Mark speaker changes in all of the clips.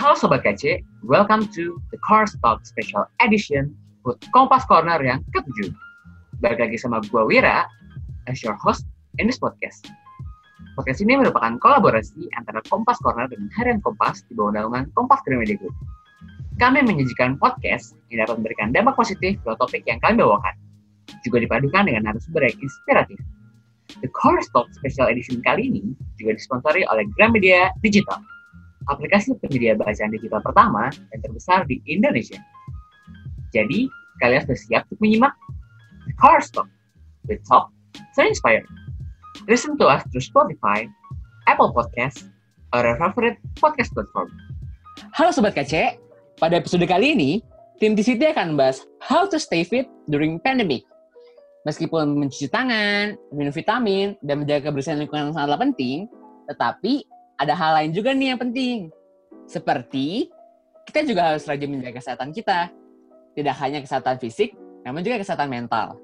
Speaker 1: Halo Sobat KC, welcome to the Car Talk Special Edition buat Kompas Corner yang ke-7. Balik lagi sama gue Wira, as your host in this podcast. Podcast ini merupakan kolaborasi antara Kompas Corner dengan Harian Kompas di bawah naungan Kompas Gramedia Group. Kami menyajikan podcast yang dapat memberikan dampak positif ke topik yang kami bawakan. Juga dipadukan dengan narasumber yang inspiratif. The Car Talk Special Edition kali ini juga disponsori oleh Gramedia Digital aplikasi penyedia bacaan digital pertama dan terbesar di Indonesia. Jadi, kalian sudah siap untuk menyimak The Car Talk with Talk so inspired. Listen to us through Spotify, Apple Podcast, or your favorite podcast platform.
Speaker 2: Halo Sobat KC, pada episode kali ini, tim TCT akan membahas how to stay fit during pandemic. Meskipun mencuci tangan, minum vitamin, dan menjaga kebersihan lingkungan sangatlah penting, tetapi ada hal lain juga nih yang penting. Seperti kita juga harus rajin menjaga kesehatan kita. Tidak hanya kesehatan fisik, namun juga kesehatan mental.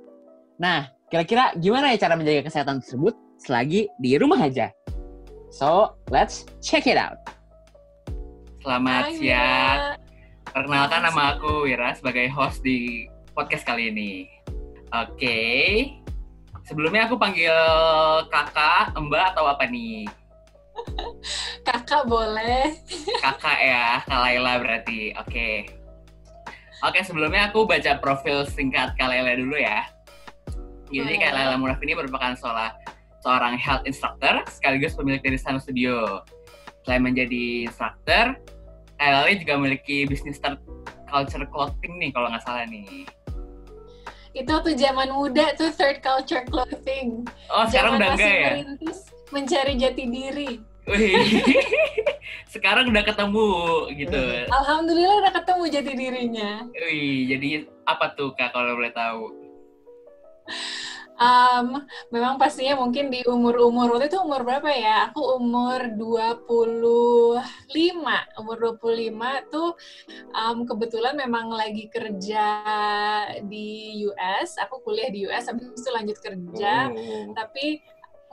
Speaker 2: Nah, kira-kira gimana ya cara menjaga kesehatan tersebut selagi di rumah aja? So, let's check it out.
Speaker 1: Selamat
Speaker 3: Hai,
Speaker 1: siang. Perkenalkan nama aku Wira sebagai host di podcast kali ini. Oke. Sebelumnya aku panggil kakak, mbak, atau apa nih?
Speaker 3: Kakak boleh.
Speaker 1: Kakak ya, Kak Laila berarti. Oke. Oke, sebelumnya aku baca profil singkat Kak Laila dulu ya. Jadi
Speaker 3: Boleh.
Speaker 1: Kak Laila Muraf ini merupakan seorang, seorang health instructor sekaligus pemilik dari Sanu Studio. Selain menjadi instructor, Kak Laila juga memiliki bisnis third culture clothing nih kalau nggak salah nih.
Speaker 3: Itu waktu zaman muda tuh third culture clothing.
Speaker 1: Oh, sekarang
Speaker 3: Zaman
Speaker 1: udah enggak ya?
Speaker 3: merintis mencari jati diri.
Speaker 1: Sekarang udah ketemu gitu.
Speaker 3: Alhamdulillah udah ketemu jati dirinya.
Speaker 1: Wih, jadi apa tuh Kak kalau boleh tahu?
Speaker 3: Um, memang pastinya mungkin di umur-umur waktu itu umur berapa ya? Aku umur 25. Umur 25 tuh um, kebetulan memang lagi kerja di US. Aku kuliah di US, habis itu lanjut kerja.
Speaker 1: Oh.
Speaker 3: tapi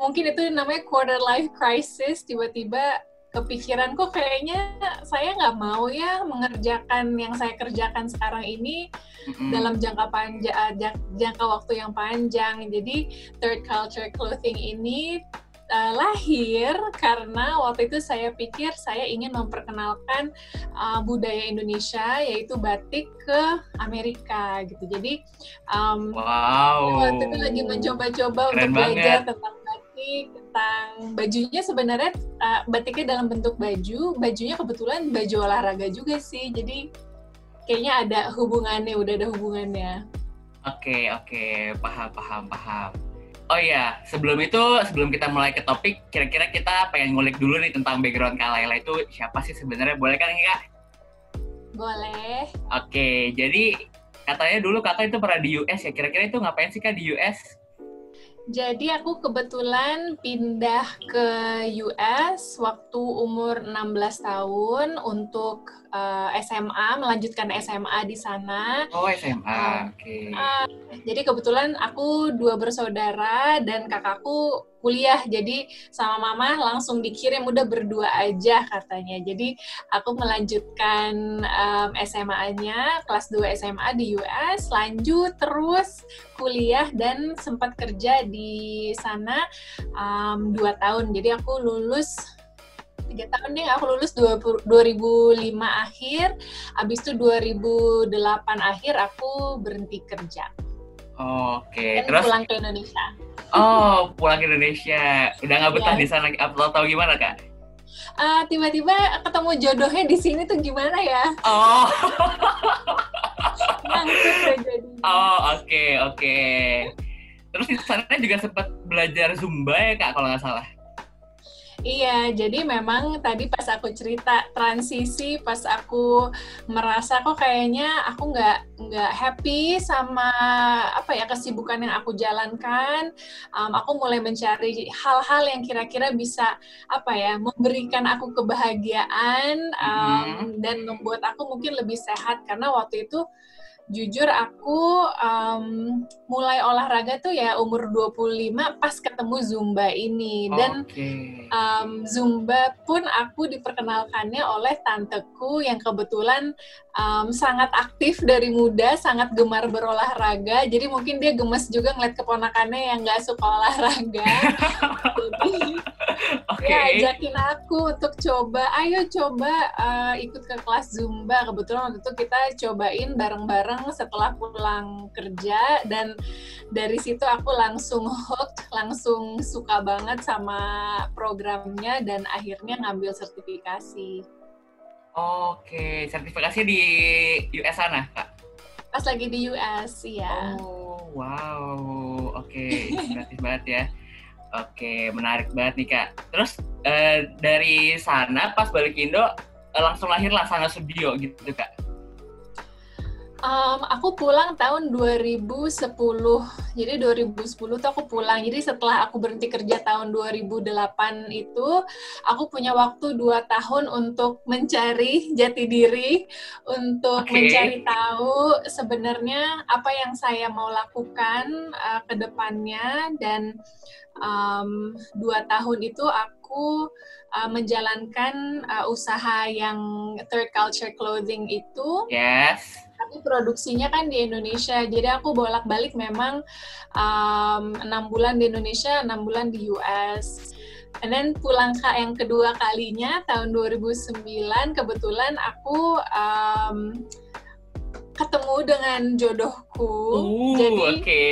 Speaker 3: mungkin itu namanya quarter life crisis tiba-tiba kepikiran kok kayaknya saya nggak mau ya mengerjakan yang saya kerjakan sekarang ini
Speaker 1: Mm-mm.
Speaker 3: dalam jangka panjang jangka waktu yang panjang jadi third culture clothing ini uh, lahir karena waktu itu saya pikir saya ingin memperkenalkan uh, budaya Indonesia yaitu batik ke Amerika gitu jadi um,
Speaker 1: Wow.
Speaker 3: waktu itu lagi mencoba-coba
Speaker 1: Keren
Speaker 3: untuk belajar tentang batik, tentang bajunya sebenarnya uh, batiknya dalam bentuk baju, bajunya kebetulan baju olahraga juga sih. Jadi kayaknya ada hubungannya, udah ada hubungannya.
Speaker 1: Oke, oke, paham, paham, paham. Oh iya, sebelum itu, sebelum kita mulai ke topik, kira-kira kita pengen ngulik dulu nih tentang background Kak Laila itu siapa sih sebenarnya? Boleh kan Kak?
Speaker 3: Boleh.
Speaker 1: Oke, jadi katanya dulu kakak itu pernah di US ya. Kira-kira itu ngapain sih Kak di US?
Speaker 3: Jadi aku kebetulan pindah ke US waktu umur 16 tahun untuk uh, SMA, melanjutkan SMA di sana.
Speaker 1: Oh, SMA.
Speaker 3: Um,
Speaker 1: Oke.
Speaker 3: Ah, jadi kebetulan aku dua bersaudara dan kakakku kuliah. Jadi sama mama langsung dikirim udah berdua aja katanya. Jadi aku melanjutkan um, SMA-nya kelas 2 SMA di US, lanjut terus kuliah dan sempat kerja di sana um, dua tahun. Jadi aku lulus tiga tahun deh aku lulus 20 2005 akhir habis itu 2008 akhir aku berhenti kerja
Speaker 1: Oke,
Speaker 3: dan
Speaker 1: terus
Speaker 3: pulang ke Indonesia.
Speaker 1: oh pulang ke Indonesia. Udah nggak betah
Speaker 3: Iya.
Speaker 1: di sana? Apa tahu gimana Kak?
Speaker 3: Ah, tiba-tiba ketemu jodohnya di sini tuh gimana ya?
Speaker 1: Oh, oh oke oke. Terus di sana juga sempat belajar zumba ya Kak kalau nggak salah.
Speaker 3: Iya, jadi memang tadi pas aku cerita transisi, pas aku merasa kok kayaknya aku nggak nggak happy sama apa ya kesibukan yang aku jalankan, um, aku mulai mencari hal-hal yang kira-kira bisa apa ya memberikan aku kebahagiaan um, dan membuat aku mungkin lebih sehat. Karena waktu itu jujur aku um, mulai olahraga tuh ya umur 25 pas ketemu Zumba ini dan
Speaker 1: Oke.
Speaker 3: um, Zumba pun aku diperkenalkannya oleh tanteku yang kebetulan um, sangat aktif dari muda, sangat gemar berolahraga. Jadi mungkin dia gemes juga ngeliat keponakannya yang nggak suka olahraga. Jadi
Speaker 1: Oke.
Speaker 3: dia ajakin aku untuk coba, ayo coba uh, ikut ke kelas Zumba. Kebetulan waktu itu kita cobain bareng-bareng setelah pulang kerja dan dari situ aku langsung hooked, langsung suka banget sama programnya dan akhirnya ngambil sertifikasi.
Speaker 1: Oke, sertifikasi di US sana, Kak?
Speaker 3: Pas lagi di US, ya.
Speaker 1: Oh, wow. Oke, inspiratif banget ya. Oke, menarik banget nih, Kak. Terus eh, dari sana pas balik Indo eh, langsung lahir lah Sana Studio gitu, Kak.
Speaker 3: Um, aku pulang tahun 2010. Jadi 2010 tuh aku pulang. Jadi setelah aku berhenti kerja tahun 2008 itu, aku punya waktu 2 tahun untuk mencari jati diri, untuk
Speaker 1: Oke.
Speaker 3: mencari tahu sebenarnya apa yang saya mau lakukan uh, ke depannya dan um, dua tahun itu aku uh, menjalankan uh, usaha yang third culture clothing itu
Speaker 1: Yes.
Speaker 3: Tapi produksinya kan di Indonesia. Jadi aku bolak-balik memang um, enam bulan di Indonesia enam bulan di US and then pulang ke yang kedua kalinya tahun 2009 kebetulan aku um, ketemu dengan jodohku.
Speaker 1: Uh,
Speaker 3: jadi
Speaker 1: oke.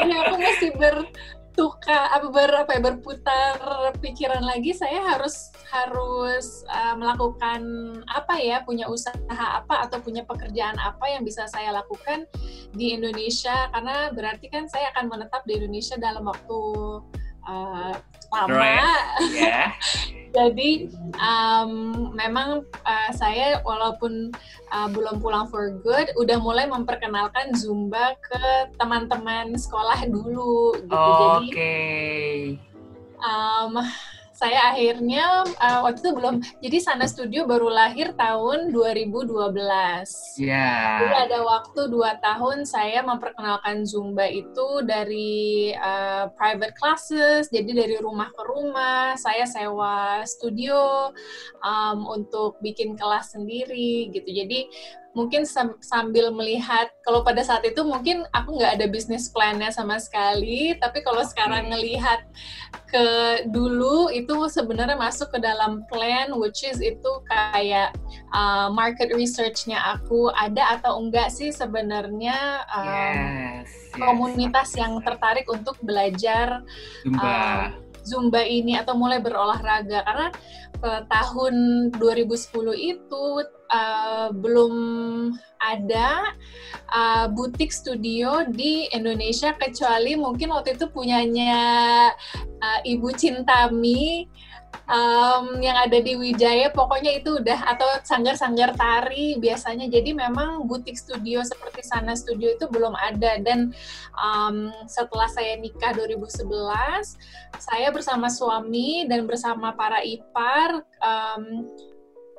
Speaker 3: ya aku masih bertukar apa ber apa ya, berputar pikiran lagi saya harus harus uh, melakukan apa ya punya usaha apa atau punya pekerjaan apa yang bisa saya lakukan di Indonesia karena berarti kan saya akan menetap di Indonesia dalam waktu uh, lama
Speaker 1: Right. Ya.
Speaker 3: jadi um, memang uh, saya walaupun uh, belum pulang for good, udah mulai memperkenalkan Zumba ke teman-teman sekolah dulu. Gitu. Jadi
Speaker 1: Oke.
Speaker 3: um, saya akhirnya uh, waktu itu belum. Jadi Sana Studio baru lahir tahun 2012.
Speaker 1: Ya.
Speaker 3: Jadi ada waktu dua tahun saya memperkenalkan Zumba itu dari uh, private classes, jadi dari rumah ke rumah, saya sewa studio um, untuk bikin kelas sendiri gitu. Jadi mungkin sam- sambil melihat, kalau pada saat itu mungkin aku nggak ada bisnis plan-nya sama sekali, tapi kalau sekarang ngelihat ke dulu itu sebenarnya masuk ke dalam plan, which is itu kayak uh, market research-nya aku ada atau enggak sih sebenarnya um,
Speaker 1: Yes. yes.
Speaker 3: komunitas yang tertarik untuk belajar
Speaker 1: Zumba.
Speaker 3: Zumba ini atau mulai berolahraga karena uh, tahun 2010 itu uh, belum ada uh, butik studio di Indonesia kecuali mungkin waktu itu punyanya uh, Ibu Cintami um, yang ada di Wijaya. Pokoknya itu udah atau sanggar-sanggar tari biasanya. Jadi memang butik studio seperti sana studio itu belum ada. Dan um, setelah saya nikah 2011 saya bersama suami dan bersama para ipar um,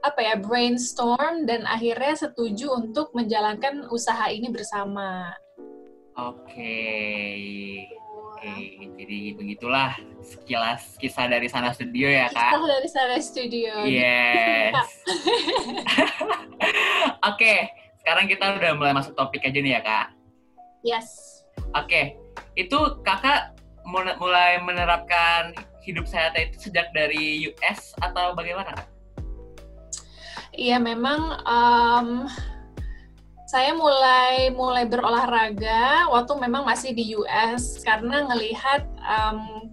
Speaker 3: apa ya brainstorm dan akhirnya setuju untuk menjalankan usaha ini bersama.
Speaker 1: Oke. Oke, jadi begitulah sekilas kisah dari sana studio ya kak.
Speaker 3: Kisah dari sana studio.
Speaker 1: Yes. Oke, sekarang kita udah mulai masuk topik aja nih ya kak.
Speaker 3: Yes.
Speaker 1: Oke, itu kakak mul- mulai menerapkan hidup sehat itu sejak dari US atau bagaimana kak?
Speaker 3: Iya memang um, saya mulai mulai berolahraga waktu memang masih di US karena ngelihat um,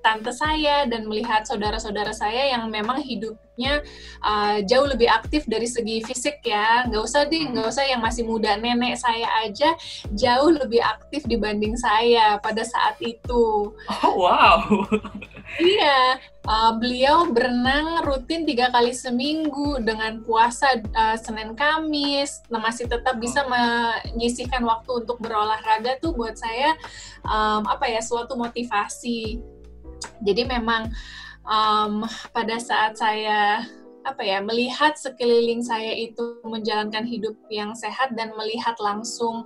Speaker 3: tante saya dan melihat saudara-saudara saya yang memang hidupnya uh, jauh lebih aktif dari segi fisik ya nggak usah deh nggak usah yang masih muda nenek saya aja jauh lebih aktif dibanding saya pada saat itu
Speaker 1: Oh wow.
Speaker 3: Iya, uh, beliau berenang rutin tiga kali seminggu dengan puasa uh, Senin Kamis. Nah, masih tetap bisa menyisihkan waktu untuk berolahraga tuh buat saya um, apa ya suatu motivasi. Jadi memang um, pada saat saya apa ya melihat sekeliling saya itu menjalankan hidup yang sehat dan melihat langsung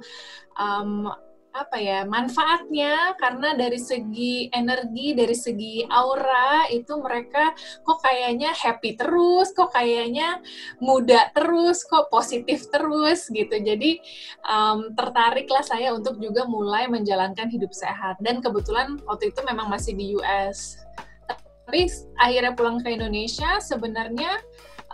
Speaker 3: um, apa ya manfaatnya karena dari segi energi dari segi aura itu mereka kok kayaknya happy terus kok kayaknya muda terus kok positif terus gitu. Jadi um, tertariklah saya untuk juga mulai menjalankan hidup sehat. Dan kebetulan waktu itu memang masih di US tapi akhirnya pulang ke Indonesia sebenarnya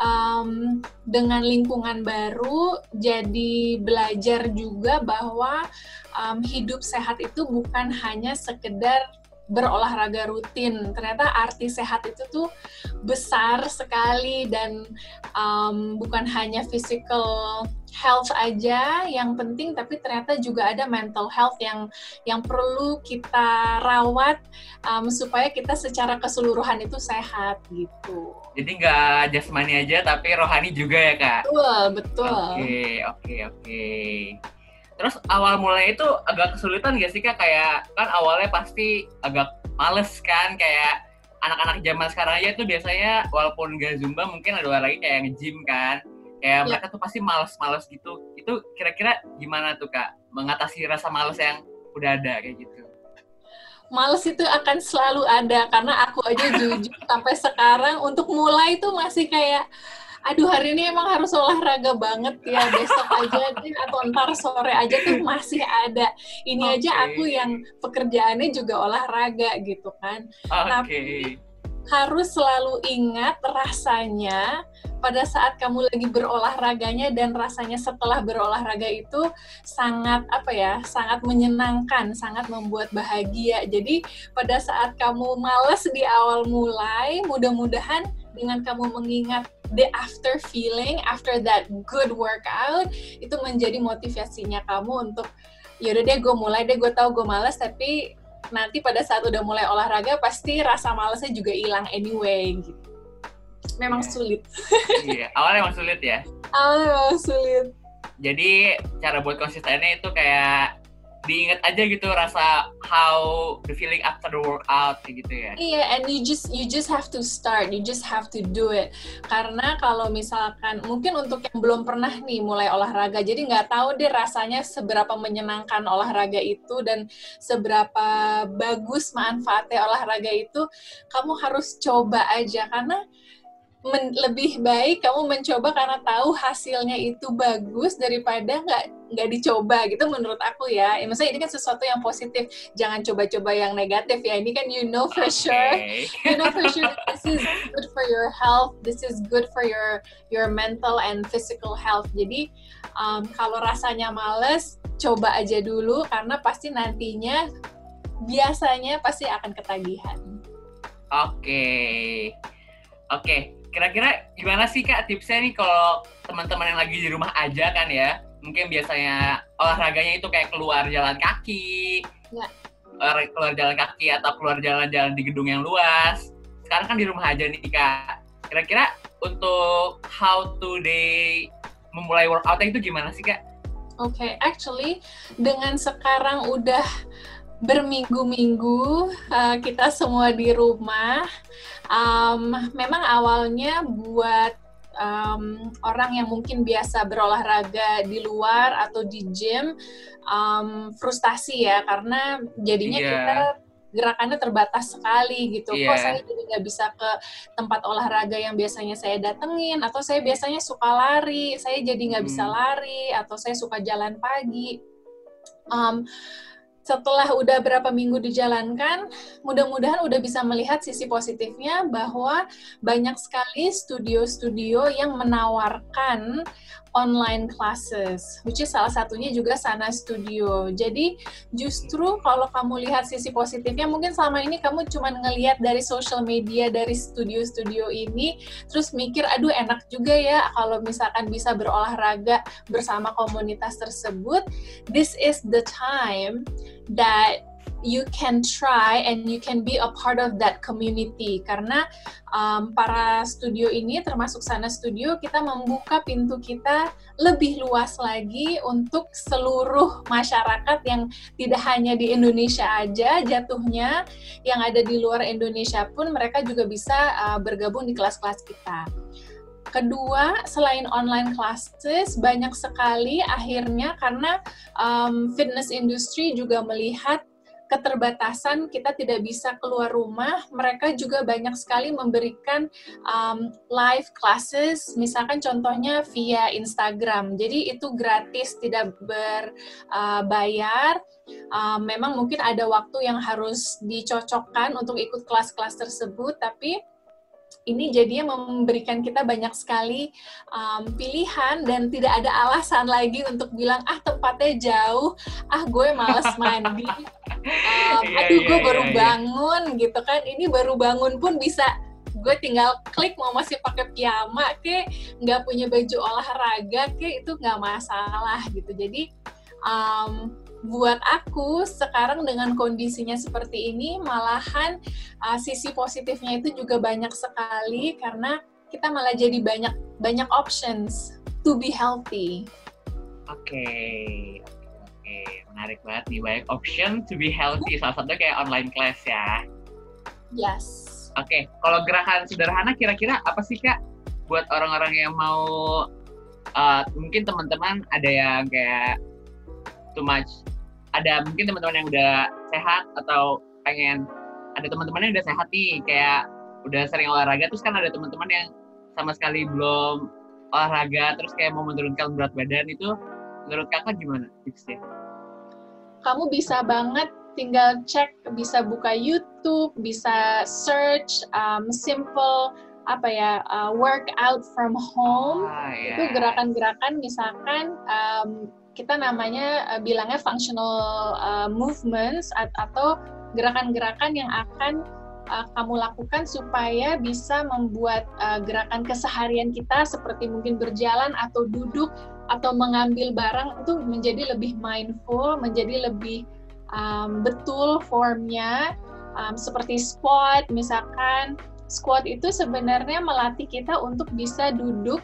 Speaker 3: um, dengan lingkungan baru jadi belajar juga bahwa um, hidup sehat itu bukan hanya sekedar berolahraga rutin. Ternyata arti sehat itu tuh besar sekali dan um, bukan hanya physical health aja yang penting, tapi ternyata juga ada mental health yang yang perlu kita rawat um, supaya kita secara keseluruhan itu sehat gitu.
Speaker 1: Jadi nggak jasmani aja, tapi rohani juga ya kak?
Speaker 3: Betul, betul.
Speaker 1: Oke, okay, oke, okay, oke. Okay. Terus awal mulai itu agak kesulitan gak sih kak? Kayak kan awalnya pasti agak males kan kayak anak-anak zaman sekarang aja tuh biasanya walaupun gak zumba mungkin ada lagi kayak nge-gym kan. Kayak ya. mereka tuh pasti males-males gitu. Itu kira-kira gimana tuh kak mengatasi rasa males yang udah ada kayak gitu?
Speaker 3: males itu akan selalu ada karena aku aja jujur sampai sekarang untuk mulai itu masih kayak aduh hari ini emang harus olahraga banget ya besok aja deh atau ntar sore aja tuh masih ada ini okay. aja aku yang pekerjaannya juga olahraga gitu kan okay. tapi harus selalu ingat rasanya pada saat kamu lagi berolahraganya dan rasanya setelah berolahraga itu sangat apa ya sangat menyenangkan sangat membuat bahagia jadi pada saat kamu males di awal mulai mudah-mudahan dengan kamu mengingat the after feeling after that good workout itu menjadi motivasinya kamu untuk yaudah deh gue mulai deh gue tahu gue males tapi nanti pada saat udah mulai olahraga pasti rasa malesnya juga hilang anyway gitu. Memang iya. sulit.
Speaker 1: Iya awalnya emang sulit ya?
Speaker 3: Awalnya emang sulit.
Speaker 1: Jadi cara buat konsistennya itu kayak diingat aja gitu rasa how the feeling after the workout gitu ya.
Speaker 3: Iya, yeah, and you just you just have to start, you just have to do it. Karena kalau misalkan mungkin untuk yang belum pernah nih mulai olahraga, jadi nggak tahu deh rasanya seberapa menyenangkan olahraga itu dan seberapa bagus manfaatnya olahraga itu, kamu harus coba aja karena men, lebih baik kamu mencoba karena tahu hasilnya itu bagus daripada nggak nggak dicoba gitu menurut aku ya. ya. Maksudnya ini kan sesuatu yang positif. Jangan coba-coba yang negatif ya. Ini kan you know for okay. sure, you know for sure this is good for your health. This is good for your your mental and physical health. Jadi um, kalau rasanya males, coba aja dulu karena pasti nantinya biasanya pasti akan ketagihan.
Speaker 1: Oke. Okay. Oke, okay kira-kira gimana sih kak tipsnya nih kalau teman-teman yang lagi di rumah aja kan ya mungkin biasanya olahraganya itu kayak keluar jalan kaki ya. keluar jalan kaki atau keluar jalan-jalan di gedung yang luas sekarang kan di rumah aja nih kak kira-kira untuk how to day memulai workoutnya itu gimana sih kak?
Speaker 3: Oke, okay, actually dengan sekarang udah berminggu-minggu uh, kita semua di rumah. Um, memang awalnya buat um, orang yang mungkin biasa berolahraga di luar atau di gym um, frustasi ya karena jadinya yeah. kita gerakannya terbatas sekali gitu. Yeah. Kok saya jadi nggak bisa ke tempat olahraga yang biasanya saya datengin, atau saya biasanya suka lari, saya jadi nggak hmm. bisa lari, atau saya suka jalan pagi. Um, setelah udah berapa minggu dijalankan, mudah-mudahan udah bisa melihat sisi positifnya bahwa banyak sekali studio-studio yang menawarkan online classes, which is salah satunya juga Sana Studio. Jadi justru kalau kamu lihat sisi positifnya, mungkin selama ini kamu cuma ngelihat dari social media dari studio-studio ini, terus mikir, aduh enak juga ya kalau misalkan bisa berolahraga bersama komunitas tersebut. This is the time that you can try and you can be a part of that community. Karena um, para studio ini termasuk sana studio kita membuka pintu kita lebih luas lagi untuk seluruh masyarakat yang tidak hanya di Indonesia aja jatuhnya yang ada di luar Indonesia pun mereka juga bisa uh, bergabung di kelas-kelas kita kedua, selain online classes, banyak sekali akhirnya karena um, fitness industry juga melihat keterbatasan kita tidak bisa keluar rumah, mereka juga banyak sekali memberikan um, live classes, misalkan contohnya via Instagram. Jadi itu gratis, tidak berbayar. Uh, um, memang mungkin ada waktu yang harus dicocokkan untuk ikut kelas-kelas tersebut, tapi ini jadinya memberikan kita banyak sekali um, pilihan dan tidak ada alasan lagi untuk bilang ah tempatnya jauh, ah gue males mandi, um, aduh gue iya, baru iya, iya. bangun gitu kan, ini baru bangun pun bisa gue tinggal klik mau masih pakai piyama ke nggak punya baju olahraga ke itu nggak masalah gitu. Jadi um, buat aku sekarang dengan kondisinya seperti ini malahan uh, sisi positifnya itu juga banyak sekali karena kita malah jadi banyak banyak options to be healthy.
Speaker 1: Oke, okay. oke, okay. menarik banget nih banyak option to be healthy. Salah satu kayak online class ya.
Speaker 3: Yes.
Speaker 1: Oke, okay. kalau gerakan sederhana kira-kira apa sih kak buat orang-orang yang mau uh, mungkin teman-teman ada yang kayak too much ada mungkin teman-teman yang udah sehat atau pengen ada teman-teman yang udah sehat nih kayak udah sering olahraga terus kan ada teman-teman yang sama sekali belum olahraga terus kayak mau menurunkan berat badan itu menurut kakak gimana tipsnya?
Speaker 3: Kamu bisa banget tinggal cek bisa buka YouTube bisa search um, simple apa ya uh, workout from home ah, yes. itu gerakan-gerakan misalkan um, kita namanya uh, bilangnya functional uh, movements atau gerakan-gerakan yang akan uh, kamu lakukan supaya bisa membuat uh, gerakan keseharian kita seperti mungkin berjalan atau duduk atau mengambil barang itu menjadi lebih mindful, menjadi lebih um, betul formnya. Um, seperti squat misalkan. Squat itu sebenarnya melatih kita untuk bisa duduk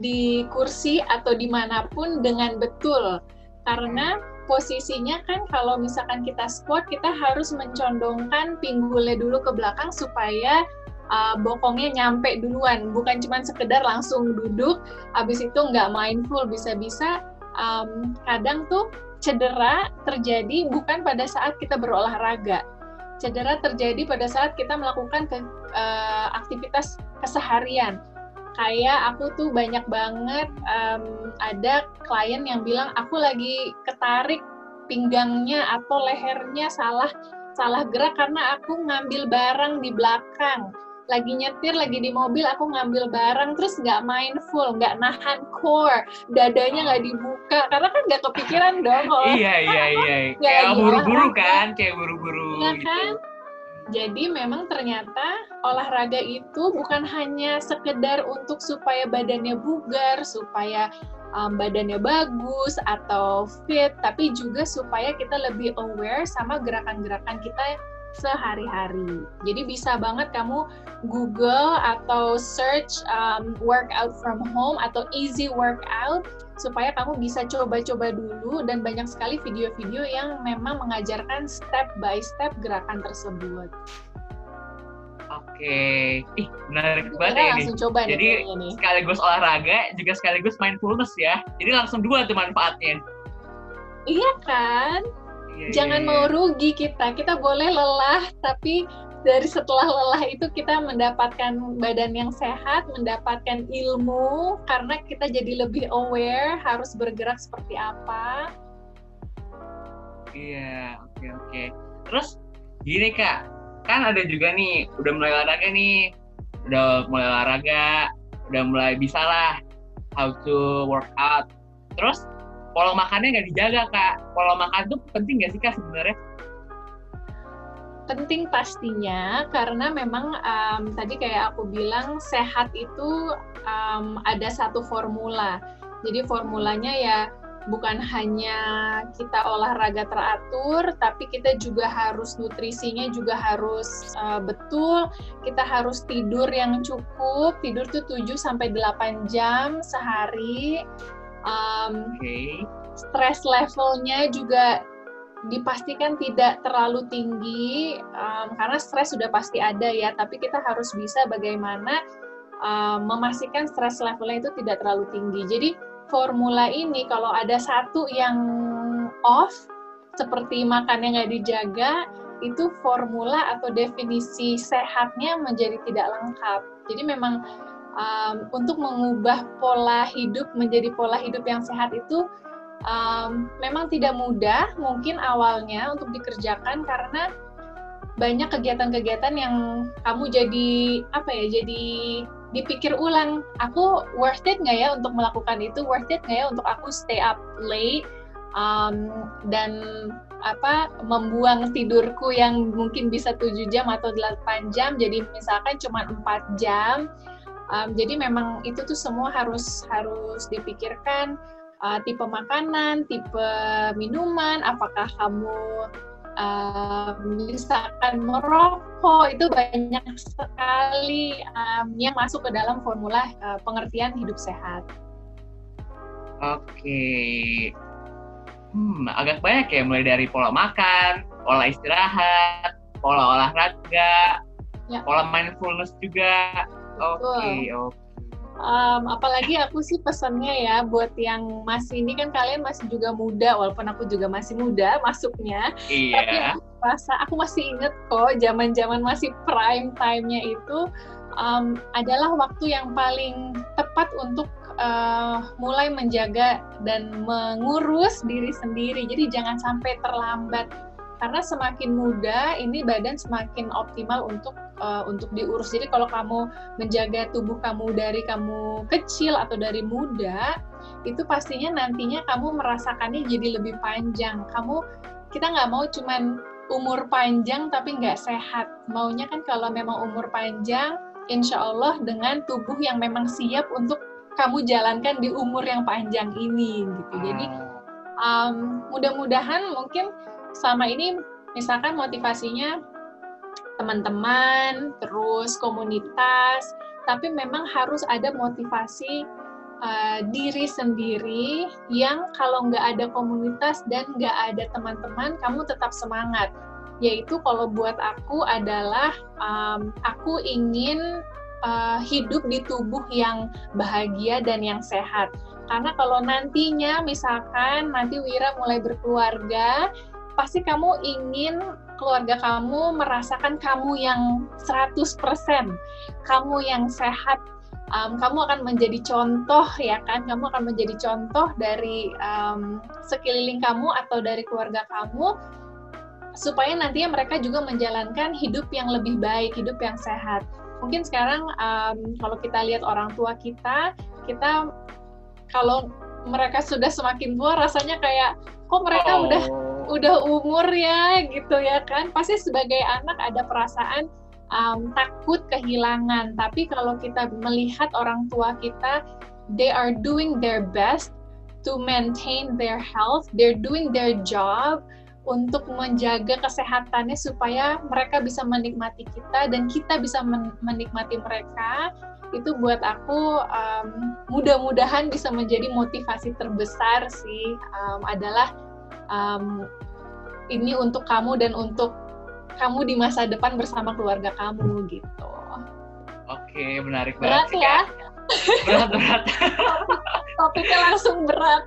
Speaker 3: di kursi atau di mana pun dengan betul. Karena posisinya kan kalau misalkan kita squat kita harus mencondongkan pinggulnya dulu ke belakang supaya uh, bokongnya nyampe duluan. Bukan cuma sekedar langsung duduk habis itu nggak mindful bisa-bisa um, kadang tuh cedera terjadi bukan pada saat kita berolahraga. Cedera terjadi pada saat kita melakukan ke, uh, aktivitas keseharian kayak aku tuh banyak banget um, ada klien yang bilang aku lagi ketarik pinggangnya atau lehernya salah salah gerak karena aku ngambil barang di belakang. Lagi nyetir lagi di mobil aku ngambil barang terus nggak mindful nggak nahan core dadanya nggak dibuka. Karena kan nggak kepikiran dong
Speaker 1: kalau iya iya iya. Kayak buru-buru kan kayak buru-buru
Speaker 3: ya gitu. kan jadi memang ternyata olahraga itu bukan hanya sekedar untuk supaya badannya bugar, supaya um, badannya bagus atau fit, tapi juga supaya kita lebih aware sama gerakan-gerakan kita sehari-hari. Jadi bisa banget kamu Google atau search um, workout from home atau easy workout supaya kamu bisa coba-coba dulu dan banyak sekali video-video yang memang mengajarkan step by step gerakan tersebut.
Speaker 1: Oke, ih menarik banget ya ini.
Speaker 3: Coba
Speaker 1: Jadi
Speaker 3: ini.
Speaker 1: sekaligus olahraga juga sekaligus mindfulness ya. Jadi langsung dua tuh manfaatnya.
Speaker 3: Iya kan? Iya, Jangan iya, mau iya. rugi kita. Kita boleh lelah, tapi dari setelah lelah itu kita mendapatkan badan yang sehat, mendapatkan ilmu karena kita jadi lebih aware harus bergerak seperti apa.
Speaker 1: Iya, oke okay, oke. Okay. Terus gini kak, kan ada juga nih udah mulai olahraga nih, udah mulai olahraga, udah mulai bisa lah how to work out. Terus pola makannya nggak dijaga kak pola makan itu penting nggak sih kak sebenarnya
Speaker 3: penting pastinya karena memang um, tadi kayak aku bilang sehat itu um, ada satu formula jadi formulanya ya bukan hanya kita olahraga teratur, tapi kita juga harus nutrisinya juga harus uh, betul. Kita harus tidur yang cukup. Tidur tuh 7 sampai 8 jam sehari um, okay. stress levelnya juga dipastikan tidak terlalu tinggi um, karena stres sudah pasti ada ya tapi kita harus bisa bagaimana uh, memastikan stress levelnya itu tidak terlalu tinggi. Jadi formula ini kalau ada satu yang off, seperti makannya nggak dijaga, itu formula atau definisi sehatnya menjadi tidak lengkap. Jadi memang um, untuk mengubah pola hidup menjadi pola hidup yang sehat itu um, memang tidak mudah mungkin awalnya untuk dikerjakan karena banyak kegiatan-kegiatan yang kamu jadi apa ya jadi dipikir ulang aku worth it nggak ya untuk melakukan itu? Worth it nggak ya untuk aku stay up late um, dan apa membuang tidurku yang mungkin bisa 7 jam atau 8 jam? Jadi misalkan cuma 4 jam um, jadi memang itu tuh semua harus harus dipikirkan uh, tipe makanan tipe minuman apakah kamu uh, misalkan merokok itu banyak sekali um, yang masuk ke dalam formula uh, pengertian hidup sehat.
Speaker 1: Oke, hmm, agak banyak ya mulai dari pola makan, pola istirahat, pola olahraga, ya. pola mindfulness juga. Oke, okay, oke. Okay.
Speaker 3: Um, apalagi aku sih pesannya ya buat yang masih ini kan kalian masih juga muda walaupun aku juga masih muda masuknya.
Speaker 1: Iya.
Speaker 3: Tapi aku rasa aku masih inget kok zaman-zaman masih prime time-nya itu um, adalah waktu yang paling tepat untuk uh, mulai menjaga dan mengurus diri sendiri. Jadi jangan sampai terlambat karena semakin muda ini badan semakin optimal untuk uh, untuk diurus. Jadi kalau kamu menjaga tubuh kamu dari kamu kecil atau dari muda, itu pastinya nantinya kamu merasakannya jadi lebih panjang. Kamu kita nggak mau cuman umur panjang tapi nggak sehat. Maunya kan kalau memang umur panjang, insya Allah dengan tubuh yang memang siap untuk kamu jalankan di umur yang panjang ini gitu. Jadi um, mudah-mudahan mungkin selama ini misalkan motivasinya teman-teman, terus komunitas, tapi memang harus ada motivasi uh, diri sendiri yang kalau nggak ada komunitas dan nggak ada teman-teman, kamu tetap semangat. Yaitu kalau buat aku adalah um, aku ingin uh, hidup di tubuh yang bahagia dan yang sehat. Karena kalau nantinya misalkan nanti Wira mulai berkeluarga, pasti kamu ingin keluarga kamu merasakan kamu yang 100%, kamu yang sehat, um, kamu akan menjadi contoh ya kan, kamu akan menjadi contoh dari um, sekeliling kamu atau dari keluarga kamu supaya nantinya mereka juga menjalankan hidup yang lebih baik, hidup yang sehat. Mungkin sekarang um, kalau kita lihat orang tua kita, kita kalau mereka sudah semakin tua rasanya kayak kok mereka oh. udah udah umur ya gitu ya kan. Pasti sebagai anak ada perasaan um, takut kehilangan. Tapi kalau kita melihat orang tua kita they are doing their best to maintain their health. They're doing their job untuk menjaga kesehatannya supaya mereka bisa menikmati kita dan kita bisa menikmati mereka. Itu buat aku um, mudah-mudahan bisa menjadi motivasi terbesar sih. Um, adalah um, ini untuk kamu dan untuk kamu di masa depan bersama keluarga kamu gitu.
Speaker 1: Oke, menarik
Speaker 3: berat
Speaker 1: banget.
Speaker 3: ya?
Speaker 1: Berat berat.
Speaker 3: Topiknya langsung berat.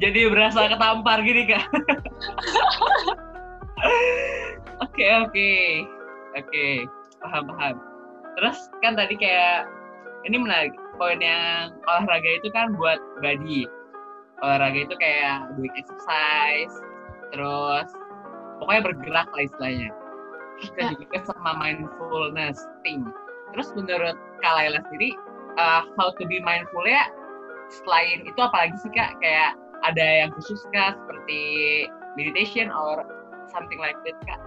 Speaker 1: Jadi berasa ketampar gini kak. Oke oke oke paham paham. Terus kan tadi kayak ini menarik poin yang olahraga itu kan buat body olahraga itu kayak doing exercise terus pokoknya bergerak lah istilahnya. Dan juga sama mindfulness thing. Terus menurut Kak Laila sendiri uh, how to be mindful ya selain itu apalagi sih kak? Kayak ada yang khusus kak seperti meditation or something like that kak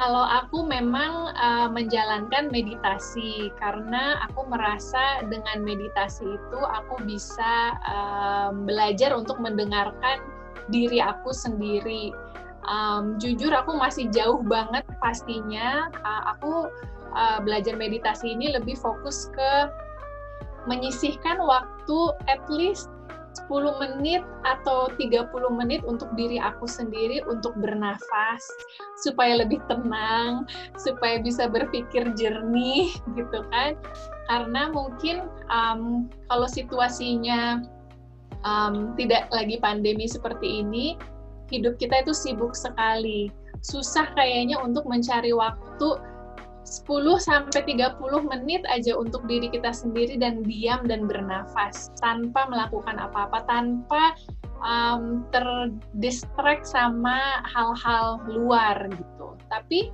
Speaker 3: kalau aku memang uh, menjalankan meditasi karena aku merasa dengan meditasi itu aku bisa uh, belajar untuk mendengarkan diri aku sendiri. Um, jujur aku masih jauh banget pastinya. Uh, aku uh, belajar meditasi ini lebih fokus ke menyisihkan waktu at least 10 menit atau 30 menit untuk diri aku sendiri untuk bernafas supaya lebih tenang, supaya bisa berpikir jernih gitu kan. Karena mungkin um, kalau situasinya um, tidak lagi pandemi seperti ini, hidup kita itu sibuk sekali. Susah kayaknya untuk mencari waktu 10 sampai 30 menit aja untuk diri kita sendiri dan diam dan bernafas tanpa melakukan apa-apa, tanpa um, terdistract sama hal-hal luar gitu. Tapi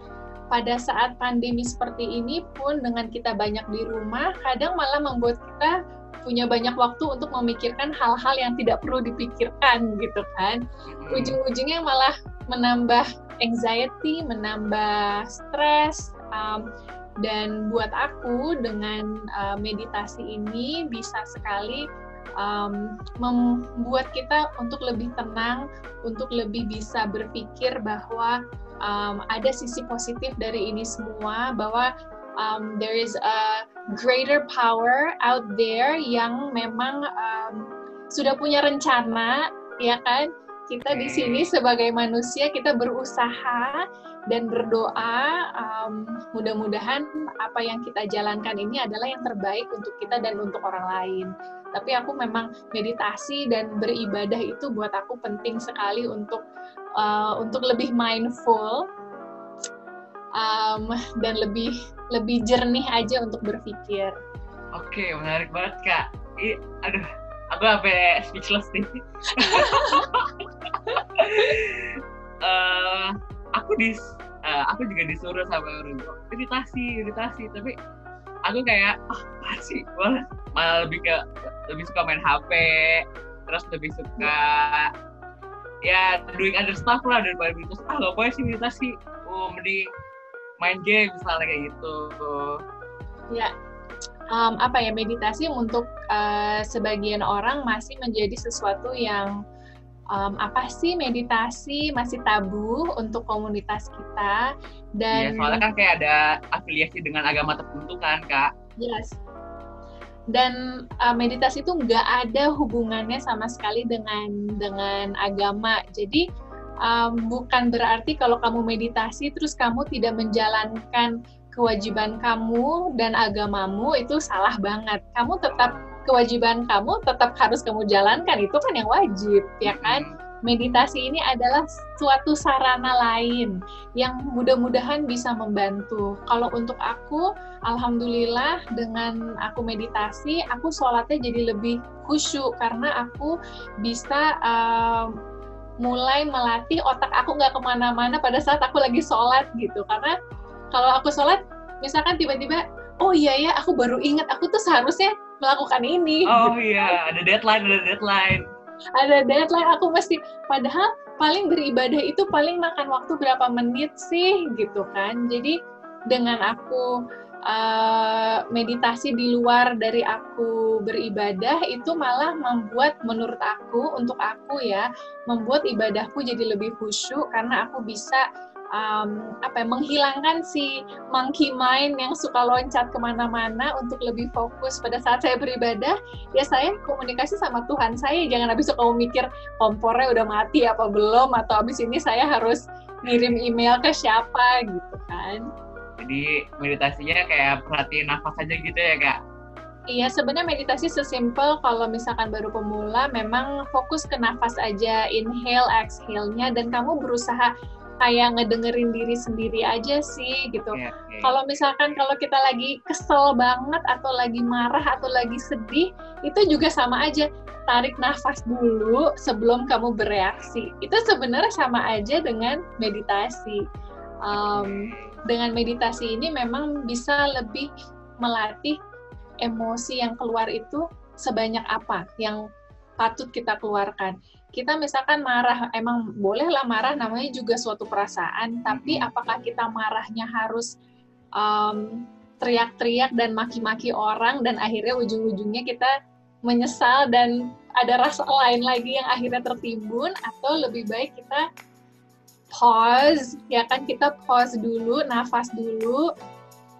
Speaker 3: pada saat pandemi seperti ini pun dengan kita banyak di rumah, kadang malah membuat kita punya banyak waktu untuk memikirkan hal-hal yang tidak perlu dipikirkan gitu kan. Ujung-ujungnya malah menambah anxiety, menambah stres, um, dan buat aku dengan uh, meditasi ini bisa sekali um, membuat kita untuk lebih tenang, untuk lebih bisa berpikir bahwa um, ada sisi positif dari ini semua, bahwa um, there is a greater power out there yang memang um, sudah punya rencana, ya kan? Kita di sini sebagai manusia kita berusaha dan berdoa um, mudah-mudahan apa yang kita jalankan ini adalah yang terbaik untuk kita dan untuk orang lain. Tapi aku memang meditasi dan beribadah itu buat aku penting sekali untuk uh, untuk lebih mindful um, dan lebih lebih jernih aja untuk berpikir.
Speaker 1: Oke, menarik banget kak. I, aduh, aku sampai speechless nih. uh, aku di uh, aku juga disuruh sama orang tua meditasi meditasi tapi aku kayak ah oh, sih? Gue malah lebih ke lebih suka main HP terus lebih suka ya doing other stuff lah daripada meditasi ah gak boleh sih meditasi oh mending main game misalnya kayak gitu.
Speaker 3: Ya um, apa ya meditasi untuk uh, sebagian orang masih menjadi sesuatu yang um, apa sih meditasi masih tabu untuk komunitas kita? Dan
Speaker 1: ya, soalnya kan kayak ada afiliasi dengan agama tertentu kan kak.
Speaker 3: Yes. Dan uh, meditasi itu nggak ada hubungannya sama sekali dengan dengan agama. Jadi um, bukan berarti kalau kamu meditasi terus kamu tidak menjalankan kewajiban kamu dan agamamu itu salah banget. Kamu tetap kewajiban kamu tetap harus kamu jalankan. Itu kan yang wajib ya kan? Meditasi ini adalah suatu sarana lain yang mudah-mudahan bisa membantu. Kalau untuk aku alhamdulillah dengan aku meditasi aku sholatnya jadi lebih khusyuk karena aku bisa uh, mulai melatih otak aku nggak ke mana-mana pada saat aku lagi sholat gitu. Karena kalau aku sholat misalkan tiba-tiba oh iya ya aku baru ingat aku tuh seharusnya melakukan ini.
Speaker 1: Oh iya, ada deadline, ada deadline.
Speaker 3: Ada deadline, aku mesti. Padahal paling beribadah itu paling makan waktu berapa menit sih, gitu kan. Jadi dengan aku uh, meditasi di luar dari aku beribadah itu malah membuat menurut aku untuk aku ya membuat ibadahku jadi lebih khusyuk karena aku bisa um, apa ya, menghilangkan si monkey mind yang suka loncat ke mana-mana untuk lebih fokus pada saat saya beribadah ya saya komunikasi sama Tuhan saya. Jangan habis itu kamu mikir kompornya udah mati apa belum atau habis ini saya harus ngirim email ke siapa gitu kan.
Speaker 1: Jadi meditasinya kayak perhatiin nafas aja gitu ya kak?
Speaker 3: Iya, sebenarnya meditasi sesimpel kalau misalkan baru pemula, memang fokus ke nafas aja, inhale, exhale-nya, dan kamu berusaha kayak ngedengerin diri sendiri aja sih gitu. Yeah, yeah. Kalau misalkan kalau kita lagi kesel banget atau lagi marah atau lagi sedih, itu juga sama aja. Tarik nafas dulu sebelum kamu bereaksi. Itu sebenarnya sama aja dengan meditasi. Um, dengan meditasi ini memang bisa lebih melatih emosi yang keluar itu sebanyak apa yang patut kita keluarkan kita misalkan marah, emang bolehlah marah, namanya juga suatu perasaan, tapi apakah kita marahnya harus um, teriak-teriak dan maki-maki orang dan akhirnya ujung-ujungnya kita menyesal dan ada rasa lain lagi yang akhirnya tertimbun atau lebih baik kita pause ya kan? Kita pause dulu nafas dulu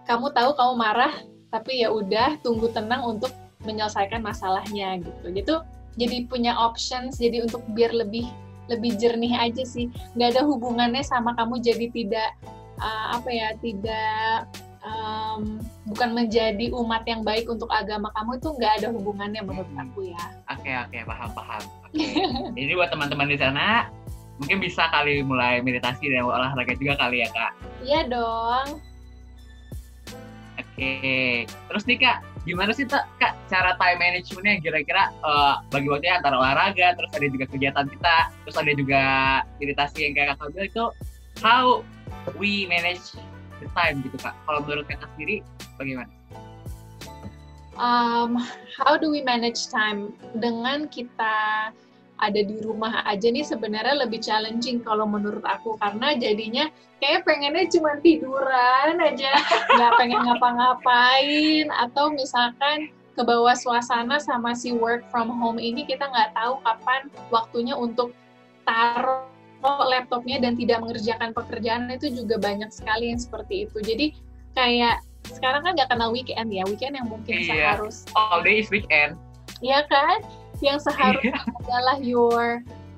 Speaker 3: kamu tahu kamu marah tapi ya udah tunggu tenang untuk menyelesaikan masalahnya gitu. Gitu jadi punya options jadi untuk biar lebih lebih jernih aja sih nggak ada hubungannya sama kamu jadi tidak uh, apa ya tidak um, bukan menjadi umat yang baik untuk agama kamu itu nggak ada hubungannya menurut
Speaker 1: Hmm.
Speaker 3: aku ya
Speaker 1: Oke oke paham paham. Oke. Jadi buat teman-teman di sana mungkin bisa kali mulai meditasi dan olahraga juga kali ya kak.
Speaker 3: iya dong
Speaker 1: Oke. Terus nih kak, gimana sih tak kak cara time managementnya kira-kira eh, bagi waktunya antara olahraga, terus ada juga kegiatan kita, terus ada juga meditasi yang kayak kakak bilang itu how we manage the time gitu kak. Kalau menurut kakak sendiri bagaimana?
Speaker 3: um, how do we manage time dengan kita ada di rumah aja nih sebenarnya lebih challenging kalau menurut aku karena jadinya kayak pengennya cuma tiduran aja nggak pengen ngapa-ngapain atau misalkan ke bawah suasana sama si work from home ini kita nggak tahu kapan waktunya untuk taruh laptopnya dan tidak mengerjakan pekerjaan itu juga banyak sekali yang seperti itu jadi kayak sekarang kan nggak kenal weekend ya weekend yang mungkin
Speaker 1: Iya.
Speaker 3: seharus
Speaker 1: All day is weekend.
Speaker 3: ya kan yang seharusnya
Speaker 1: Iya.
Speaker 3: adalah your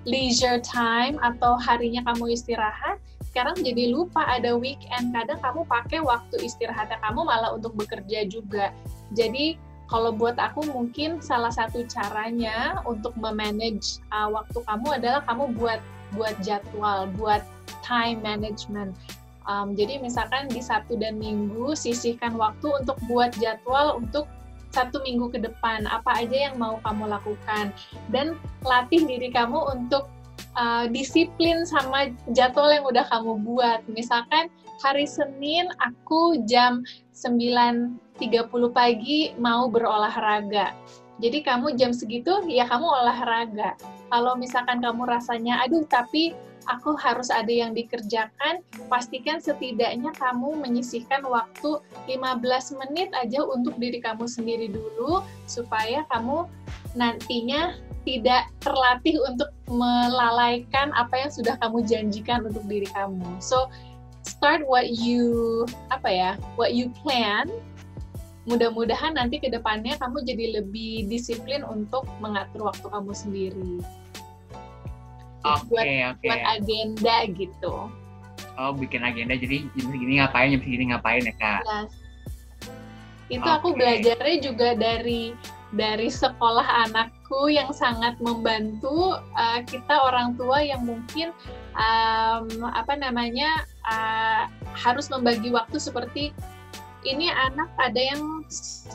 Speaker 3: leisure time atau harinya kamu istirahat sekarang jadi lupa ada weekend. Kadang kamu pakai waktu istirahatnya kamu malah untuk bekerja juga. Jadi kalau buat aku mungkin salah satu caranya untuk memanage uh, waktu kamu adalah kamu buat buat jadwal buat time management. Um, jadi misalkan di Sabtu dan Minggu sisihkan waktu untuk buat jadwal untuk satu minggu ke depan apa aja yang mau kamu lakukan dan latih diri kamu untuk uh, disiplin sama jadwal yang udah kamu buat. Misalkan hari Senin aku jam 9.30 pagi mau berolahraga. Jadi kamu jam segitu ya kamu olahraga. Kalau misalkan kamu rasanya aduh tapi aku harus ada yang dikerjakan, pastikan setidaknya kamu menyisihkan waktu 15 menit aja untuk diri kamu sendiri dulu supaya kamu nantinya tidak terlatih untuk melalaikan apa yang sudah kamu janjikan untuk diri kamu. So start what you apa ya, what you plan. Mudah-mudahan nanti ke depannya kamu jadi lebih disiplin untuk mengatur waktu kamu sendiri.
Speaker 1: Oke
Speaker 3: Buat
Speaker 1: oke.
Speaker 3: buat agenda gitu.
Speaker 1: Oh bikin agenda jadi jam segini ngapain jam segini ngapain ya kak?
Speaker 3: Jelas. Itu aku
Speaker 1: Oke.
Speaker 3: belajarnya juga dari dari sekolah anakku yang sangat membantu uh, kita orang tua yang mungkin um, apa namanya uh, harus membagi waktu seperti ini anak ada yang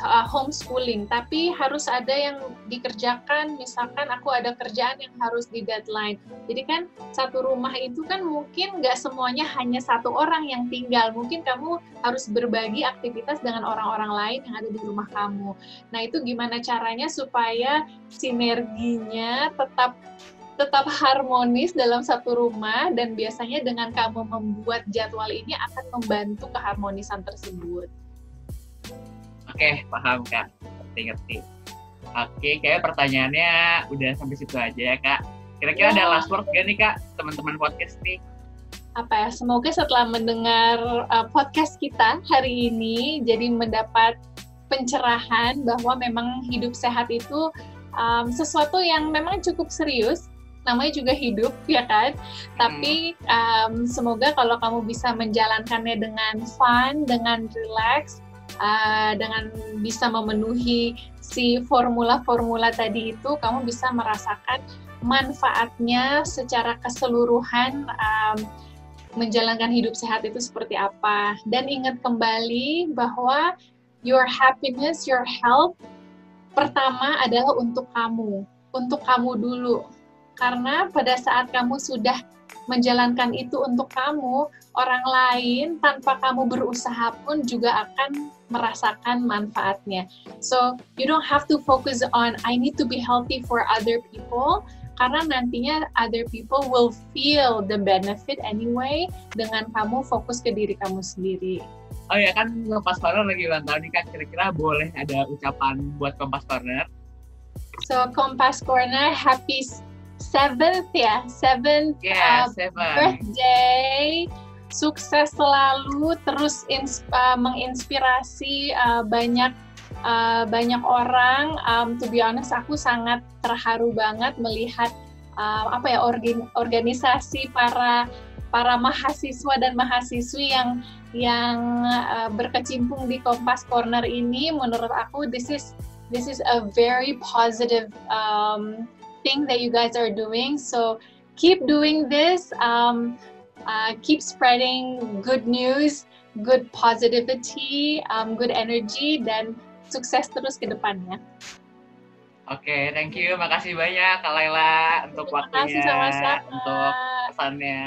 Speaker 3: uh, homeschooling tapi harus ada yang dikerjakan. Misalkan aku ada kerjaan yang harus di deadline. Jadi kan satu rumah itu kan mungkin nggak semuanya hanya satu orang yang tinggal. Mungkin kamu harus berbagi aktivitas dengan orang-orang lain yang ada di rumah kamu. Nah itu gimana caranya supaya sinerginya tetap tetap harmonis dalam satu rumah dan biasanya dengan kamu membuat jadwal ini akan membantu keharmonisan tersebut.
Speaker 1: Oke paham kak. Ngerti ngerti. Oke kayak pertanyaannya udah sampai situ aja ya kak. Kira-kira
Speaker 3: Ya.
Speaker 1: ada last word gak nih kak teman-teman podcast nih?
Speaker 3: Apa ya? Semoga setelah mendengar uh, podcast kita hari ini jadi mendapat pencerahan bahwa memang hidup sehat itu um, sesuatu yang memang cukup serius namanya juga hidup ya kan? Tapi um, semoga kalau kamu bisa menjalankannya dengan fun dengan relax uh, dengan bisa memenuhi si formula-formula tadi itu kamu bisa merasakan manfaatnya secara keseluruhan um, menjalankan hidup sehat itu seperti apa. Dan ingat kembali bahwa your happiness your health pertama adalah untuk kamu untuk kamu dulu karena pada saat kamu sudah menjalankan itu untuk kamu, orang lain tanpa kamu berusaha pun juga akan merasakan manfaatnya. So, you don't have to focus on I need to be healthy for other people karena nantinya other people will feel the benefit anyway dengan kamu fokus ke diri kamu sendiri.
Speaker 1: Oh ya kan Kompas Corner lagi ulang tahun nih kak. Kira-kira boleh ada ucapan buat Kompas Corner?
Speaker 3: So, Kompas Corner, happy seventh ya, seventh
Speaker 1: Ya,
Speaker 3: uh,
Speaker 1: seven.
Speaker 3: birthday. Sukses selalu, terus ins- uh, menginspirasi uh, banyak uh, banyak orang. Um, to be honest, aku sangat terharu banget melihat uh, apa ya organ, organisasi para para mahasiswa dan mahasiswi yang yang uh, berkecimpung di Kompas Corner ini. Menurut aku, this is this is a very positive um, thing that you guys are doing. So keep doing this. Um, uh, keep spreading good news, good positivity, um, good energy, dan sukses terus ke depannya.
Speaker 1: Oke, okay, thank you. Makasih banyak Kak Laila untuk Terima waktunya,
Speaker 3: sama-sama.
Speaker 1: untuk pesannya.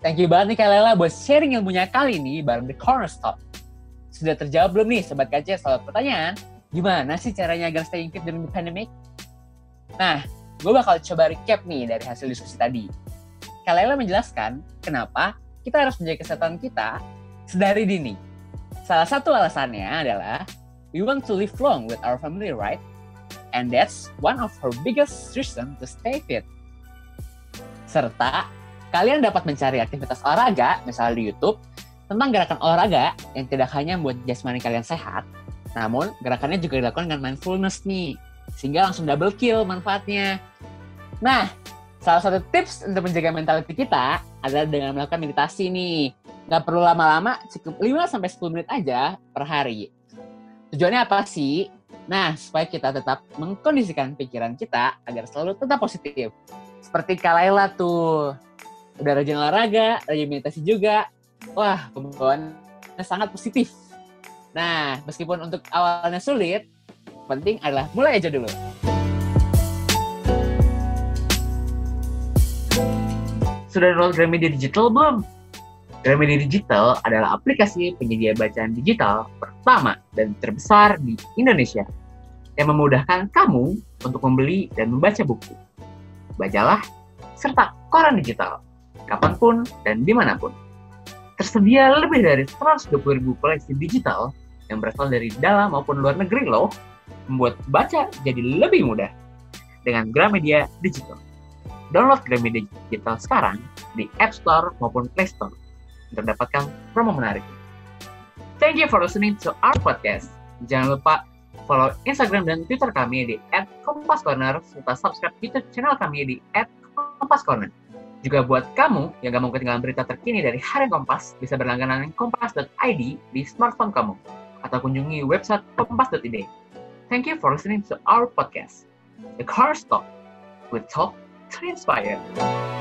Speaker 2: Thank you banget nih Kak Laila buat sharing ilmunya kali ini bareng The Corner Stop. Sudah terjawab belum nih Sobat KC soal pertanyaan? Gimana sih caranya agar staying fit during the pandemic? Nah, gue bakal coba recap nih dari hasil diskusi tadi. Kalela menjelaskan kenapa kita harus menjaga kesehatan kita sedari dini. Salah satu alasannya adalah we want to live long with our family, right? And that's one of her biggest reason to stay fit. Serta, kalian dapat mencari aktivitas olahraga, misalnya di YouTube, tentang gerakan olahraga yang tidak hanya membuat jasmani kalian sehat, namun gerakannya juga dilakukan dengan mindfulness nih, sehingga langsung double kill manfaatnya. Nah, Salah satu tips untuk menjaga mentality kita adalah dengan melakukan meditasi nih. Nggak perlu lama-lama, cukup 5-10 menit aja per hari. Tujuannya apa sih? Nah, supaya kita tetap mengkondisikan pikiran kita agar selalu tetap positif. Seperti Kalaila tuh. Udah rajin olahraga, rajin meditasi juga. Wah, pembawaannya sangat positif. Nah, meskipun untuk awalnya sulit, penting adalah mulai aja dulu.
Speaker 1: Sudah download Gramedia Digital belum? Gramedia Digital adalah aplikasi penyedia bacaan digital pertama dan terbesar di Indonesia yang memudahkan kamu untuk membeli dan membaca buku, majalah, serta koran digital, kapan pun dan di mana pun. Tersedia lebih dari 120 ribu koleksi digital yang berasal dari dalam maupun luar negeri loh, membuat baca jadi lebih mudah dengan Gramedia Digital. Download Gramedia Digital sekarang di App Store maupun Play Store untuk mendapatkan promo menarik. Thank you for listening to our podcast. Jangan lupa follow Instagram dan Twitter kami di @kompascorner serta subscribe YouTube channel kami di @kompascorner. Juga buat kamu yang gak mau ketinggalan berita terkini dari Harian Kompas, bisa berlangganan kompas.id di smartphone kamu atau kunjungi website kompas.id. Thank you for listening to our podcast, The Car Stop, with Talk to inspire.